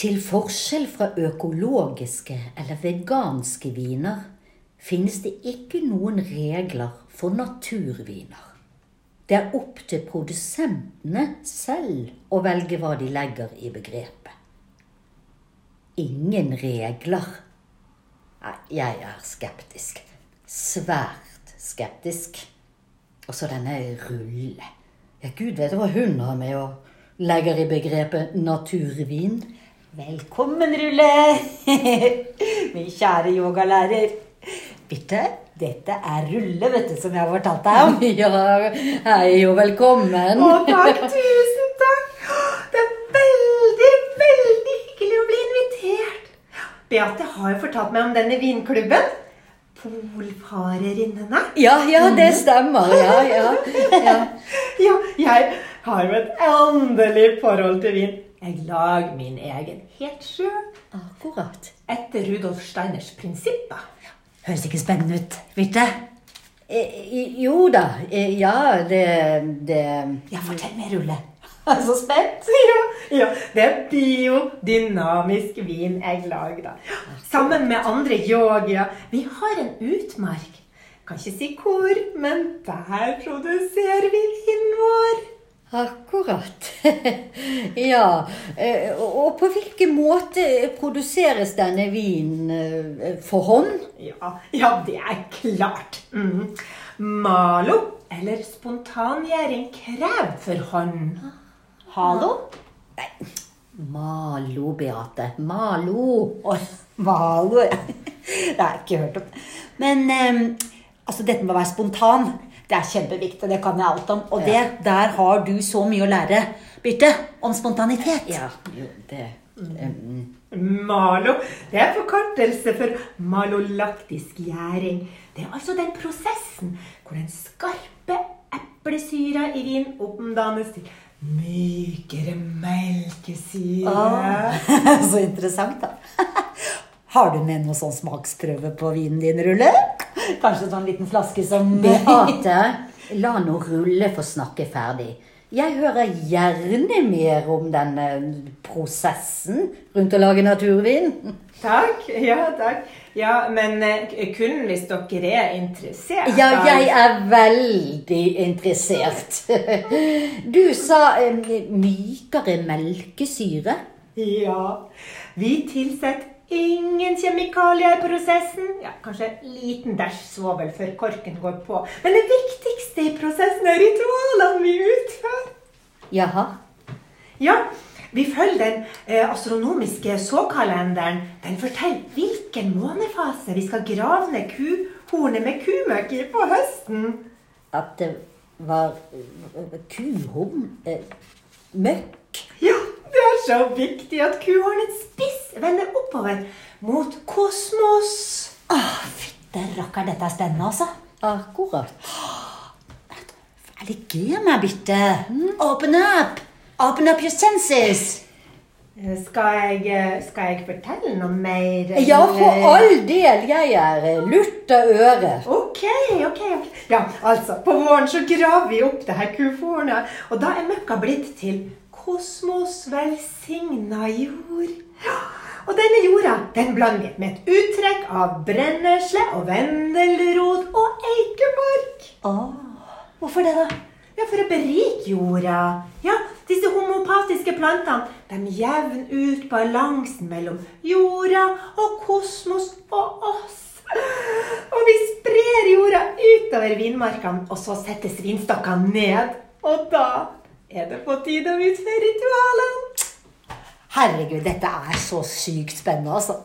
Til forskjell fra økologiske eller veganske viner finnes det ikke noen regler for naturviner. Det er opp til produsentene selv å velge hva de legger i begrepet. Ingen regler. Nei, jeg er skeptisk. Svært skeptisk. Og så denne rulle. Ja, gud vet hva hun har med og legger i begrepet naturvin. Velkommen, Rulle! Min kjære yogalærer. Birte, dette er Rulle, vet du, som jeg har fortalt deg om. Ja, hei og velkommen. Å, takk. Tusen takk. Det er veldig, veldig hyggelig å bli invitert. Beate har jo fortalt meg om denne vinklubben. Polfarerinnene. Ja, ja, det stemmer. Ja, ja. ja. Ja, jeg har jo et endelig forhold til vin. Jeg lager min egen helt sjøl. Akkurat. Etter Rudolf Steiners prinsipper. Høres ikke spennende ut, Birte? Eh, jo da. Eh, ja, det, det Ja, fortell mer, Rulle. Jeg er så spent. Ja, ja, det er biodynamisk vin jeg lager, da. Sammen med andre yogier. Vi har en utmark. Kan ikke si hvor, men der produserer vi vinen vår. Akkurat. ja. eh, Og på hvilken måte produseres denne vinen eh, for hånd? Ja, ja det er klart. Mm. Malo eller spontangjæring krever for hånd. Halo? Nei, Malo, Beate. Malo. Oi, Malo Det har jeg ikke hørt om. Men um, altså, dette med å være spontan, det er kjempeviktig. Det kan jeg alt om. Og det, der har du så mye å lære, Birte, om spontanitet. Ja, jo, det Um. Malo, det er forkortelse for malolaktisk gjæring. Det er altså den prosessen hvor den skarpe eplesyra i vin omdannes til mykere melkesyre. Oh. så interessant, da. Har du med noe sånn smaksprøve på vinen din, Rulle? Kanskje en sånn liten flaske som Beate, la nå Rulle få snakke ferdig. Jeg hører gjerne mer om denne prosessen rundt å lage naturvin. Takk. Ja, takk. Ja, men eh, kun hvis dere er interessert. Ja, jeg er veldig interessert. Du sa eh, mykere melkesyre. Ja. Vi tilsetter ingen kjemikalier i prosessen. Ja, kanskje en liten dæsj svovel før korken går på. Men det viktigste i prosessen er ritualene vi utfører. Jaha. Ja, vi følger den eh, astronomiske såkalenderen. Den forteller hvilken månefase vi skal grave ned kuhornet med kumøkk i på høsten. At det var kuhorn? eh, Møkk. Er så viktig at kuhornets spiss vender oppover mot kosmos. Åh, fytte rakker, dette er spennende, altså. Akkurat. Er gøy med Birte? Open up! Open up your senses! Skal jeg, skal jeg fortelle noe mer? Ja, for all del. Jeg er lurt lutt av øret. Ok, ok. Ja, altså, På våren så graver vi opp det her kufòrnet, og da er møkka blitt til kosmos velsigna jord. Ja, Og denne jorda den blander vi med et uttrekk av brennesle og vendelrot og eikebark. Åh, hvorfor det, da? Ja, For å berike jorda. Ja, Disse homopatiske plantene de jevner ut balansen mellom jorda og kosmos og oss. Og vi sprer jorda utover vinmarkene, og så settes vinstokkene ned. Og da er det på tide å utføre ritualene. Herregud, dette er så sykt spennende, altså.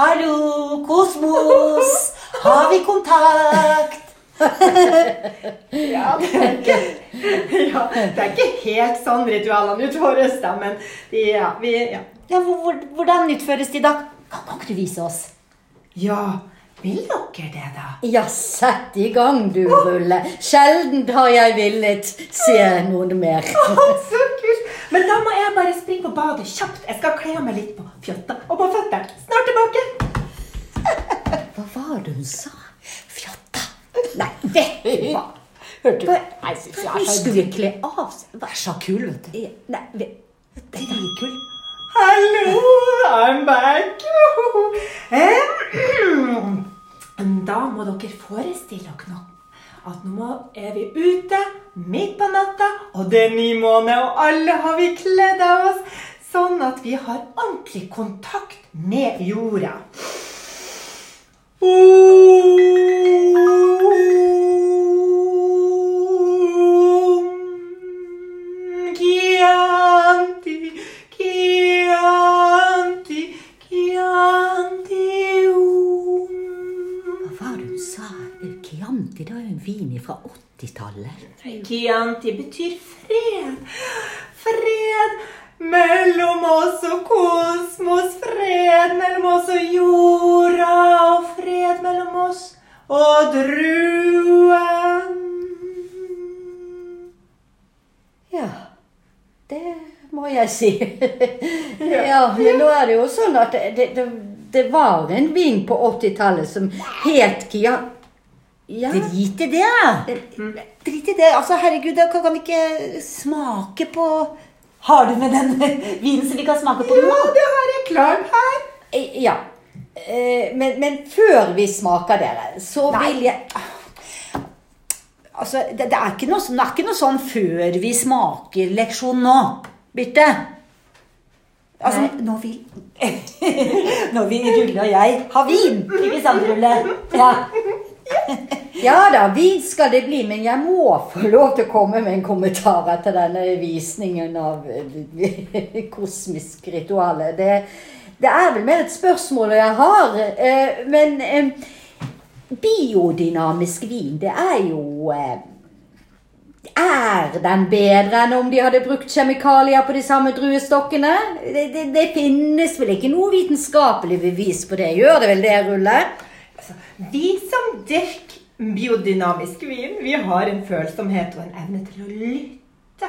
Hallo, kosmos! Har vi kontakt? Ja, det er ikke, ja, det er ikke helt sånn ritualene utføres, da, men ja, vi, ja. Ja, hvor- hvor- Hvordan utføres de, da? Kan, kan ikke du vise oss? ja, vil dere det, da? Ja, sett i gang, du, Rulle. Sjelden har jeg villet se noen mer. Så kult! Men da må jeg bare springe på badet kjapt. Jeg skal kle av meg litt på fjotta og på føttene. Snart tilbake. Hva var det hun sa? Fjotta. Nei, vet du hva? Hørte du? Jeg Hun skulle kle av seg. Vær så kul, vet du. Nei, ve- Dette er kul. Hallo, I'm back. Eh, Da må dere forestille dere nå at nå er vi ute midt på natta, og det er ny måned, og alle har vi kledd av oss sånn at vi har ordentlig kontakt med jorda. Om 80-tallet. Chianti betyr fred. Fred mellom oss og kosmos. Fred mellom oss og jorda. Og fred mellom oss og druen. Ja, det må jeg si. ja, men nå er det jo sånn at det, det, det, var en vin på 80-tallet som het Chianti. Ja. Drit i det. Drit i det. Altså, herregud, da kan vi ikke smake på Har du med den vinen som vi kan smake på? Ja, nå? det har jeg klart her. Eh, Ja. Eh, Men, men før vi smaker dere, så Nei. vil jeg Altså, det, det, er ikke noe, sånn- det er ikke noe sånn før vi smaker-leksjon nå, Birte. Altså, Nei. nå vil Nå vil Rulle og jeg ha vin. Ikke sant, Rulle? Ja. Ja da, vin skal det bli, men jeg må få lov til å komme med en kommentar etter denne visningen av eh, kosmisk rituale. Det, det er vel mer et spørsmål jeg har. eh, Men eh, biodynamisk vin, det er jo eh, Er den bedre enn om de hadde brukt kjemikalier på de samme druestokkene? Det, det, det finnes vel ikke noe vitenskapelig bevis på det? Gjør det vel det, Rulle? Altså, vi som dyrker biodynamisk vin, vi har en følsomhet og en evne til å lytte.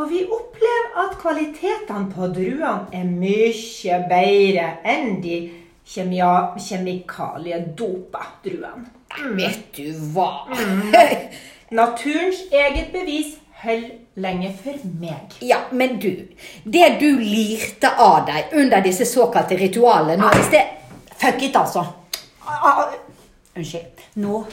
Og vi opplever at kvalitetene på druene er mye bedre enn de kjemia- kjemikaliedopa druene. Vet du hva? Naturens eget bevis holder lenge for meg. Ja, men du, det du lirte av deg under disse såkalte ritualene nå i sted Fuck it, altså. Ah, ah, Unnskyld. Nå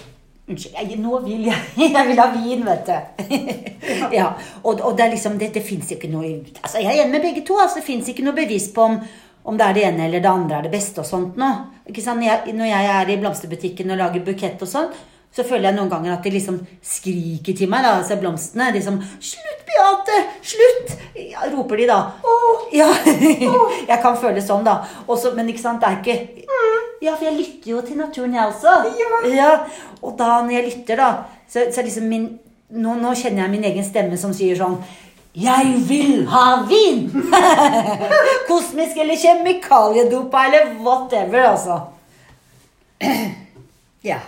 Unnskyld. Nå vil jeg Jeg vil ha vin, vet du. ja, og, og det er liksom Det, det fins ikke noe altså Jeg er enig med begge to. altså Det fins ikke noe bevis på om, om det er det ene eller det andre er det beste og sånt nå. Ikke sant? Jeg, når jeg er i blomsterbutikken og lager bukett og sånn, så føler jeg noen ganger at de liksom skriker til meg, da, altså blomstene. De som 'Slutt, Beate! Slutt!' Ja, roper de da. Ja, jeg kan føle sånn, da. Også, men ikke sant, det er ikke Ja, for jeg lytter jo til naturen, jeg også. Ja. Og da når jeg lytter, da, så, så liksom min nå, nå kjenner jeg min egen stemme som sier sånn Jeg vil ha vin! Kosmisk eller kjemikaliedopa eller whatever, altså. Ja,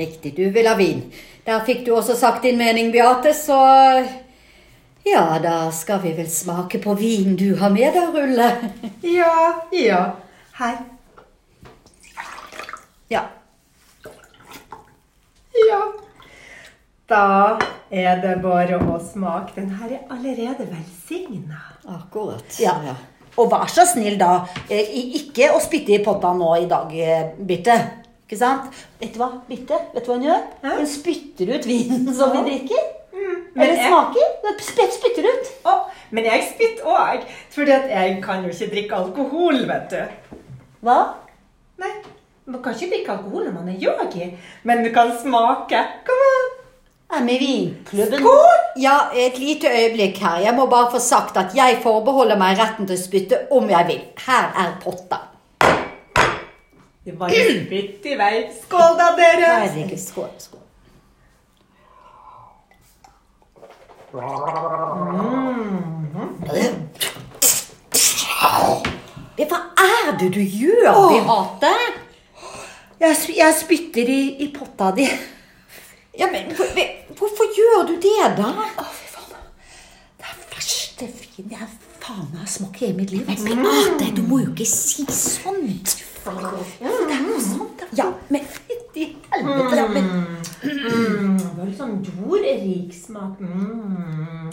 riktig. Du vil ha vin. Der fikk du også sagt din mening, Beate, så Ja, da skal vi vel smake på vin du har med deg, Rulle. Ja, ja. Her. Ja. Ja. Da er det bare å smake. Den her er allerede velsigna. Akkurat. ja. ja. Og vær så snill, da, eh, ikke å spytte i potta nå i dag, eh, Birte. Ikke sant? Vet du hva, Birte? Vet du hva hun gjør? Hæ? Hun spytter ut vinen som vi drikker. Mm. Eller jeg- smaker. Hun spytter ut. Oh, men jeg spytter òg, for jeg kan jo ikke drikke alkohol, vet du. Hva? Nei, man kan ikke drikke alkohol når man er yogi, men du kan smake. Kom an. Er med i vinklubben. Skål! Ja, et lite øyeblikk her. Jeg må bare få sagt at jeg forbeholder meg retten til å spytte om jeg vil. Her er potta. Det var jo spytt i vei. Skål da, dere. Herregud, skål. skål. Hva er det du gjør, Beate? Jeg, jeg spytter i, i potta di. Ja, men hvor- hvorfor gjør du det, da? Å, fy faen. Det er verste vin jeg faen meg har smakt i hele mitt liv. Men Beate, du må jo ikke si sånt. Ja, det er jo sant. det. Ja, men Fytti helvete. da. Men Mm, det var litt sånn jordrik smak. Mm.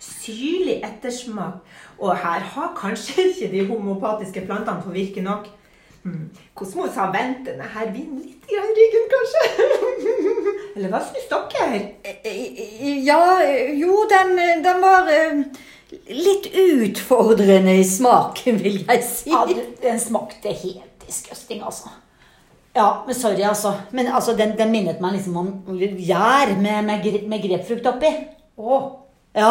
syrlig ettersmak. Og her har kanskje ikke de homopatiske plantene fått virke nok. Hmm. Kosmos har vendt denne her vinen litt i ryggen, kanskje? Eller hva syns dere? Ja, jo, den, den var eh, litt utfordrende i smaken, vil jeg si. Ja, den smakte helt disgusting, altså. Ja, men sorry, altså. Men altså, den, den minnet meg liksom om gjær med, med, med grepfrukt oppi. Å, Ja.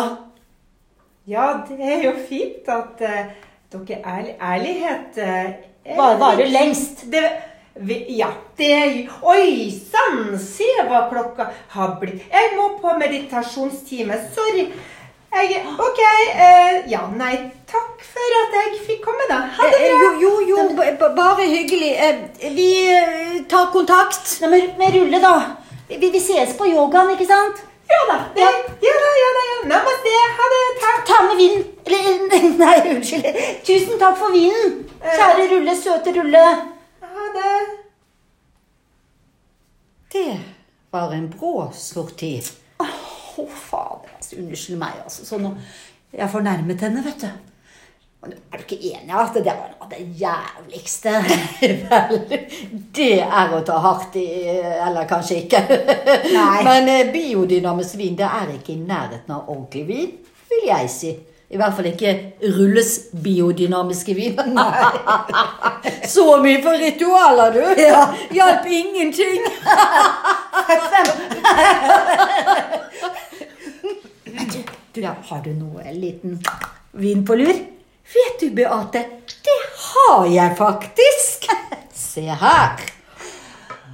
ja, det er jo fint at uh, dere ærlig, ærlighet eh, er- Bare lengst. Det, vi, ja, det Oi sann! Se hva klokka har blitt. Jeg må på meditasjonstime. Sorry. Jeg, OK. eh, ja, nei, takk for at jeg fikk komme, da. Ha det Eh, bra. Jo, jo, jo bare hyggelig. Eh, Vi eh, tar kontakt. Nei, men, men rulle, da. Vi, vi ses på yogaen, ikke sant? Ja da. Det, ja da, ja da. ja. Namaste. Ha det. Takk. Ta med vinen. Eller, nei, unnskyld. Tusen takk for vinen. Kjære Rulle, søte Rulle. Ha det. Det var en brå sorti. Å, fader. Altså, Unnskyld meg, altså. Så nå Jeg fornærmet henne, vet du. Men Er du ikke enig i at det var noe av det jævligste? Vel, det er å ta hardt i, eller kanskje ikke. Nei. Men eh, biodynamisk vin, det er ikke i nærheten av ordentlig vin, vil jeg si. I hvert fall ikke Rulles biodynamiske vin. Så mye for ritualer, du! Ja. Hjalp ingenting. Du, har du noe en liten vin på lur? Vet du, Beate, det har jeg faktisk. Se her.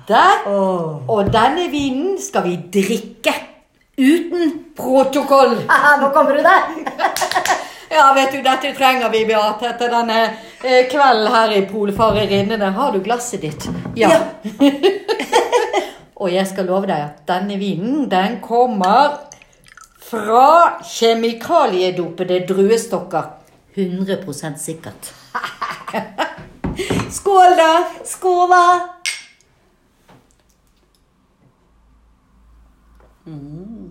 Der. Og denne vinen skal vi drikke. Uten protokoll. Nå kommer du der. Ja, vet du, dette trenger vi, Beate, etter denne eh, kvelden her i Polfarerinnene. Har du glasset ditt? Ja. Og jeg skal love deg at denne vinen, den kommer fra kjemikaliedopede druestokker. 100 sikkert. Skål, da! Skål, da. Mm.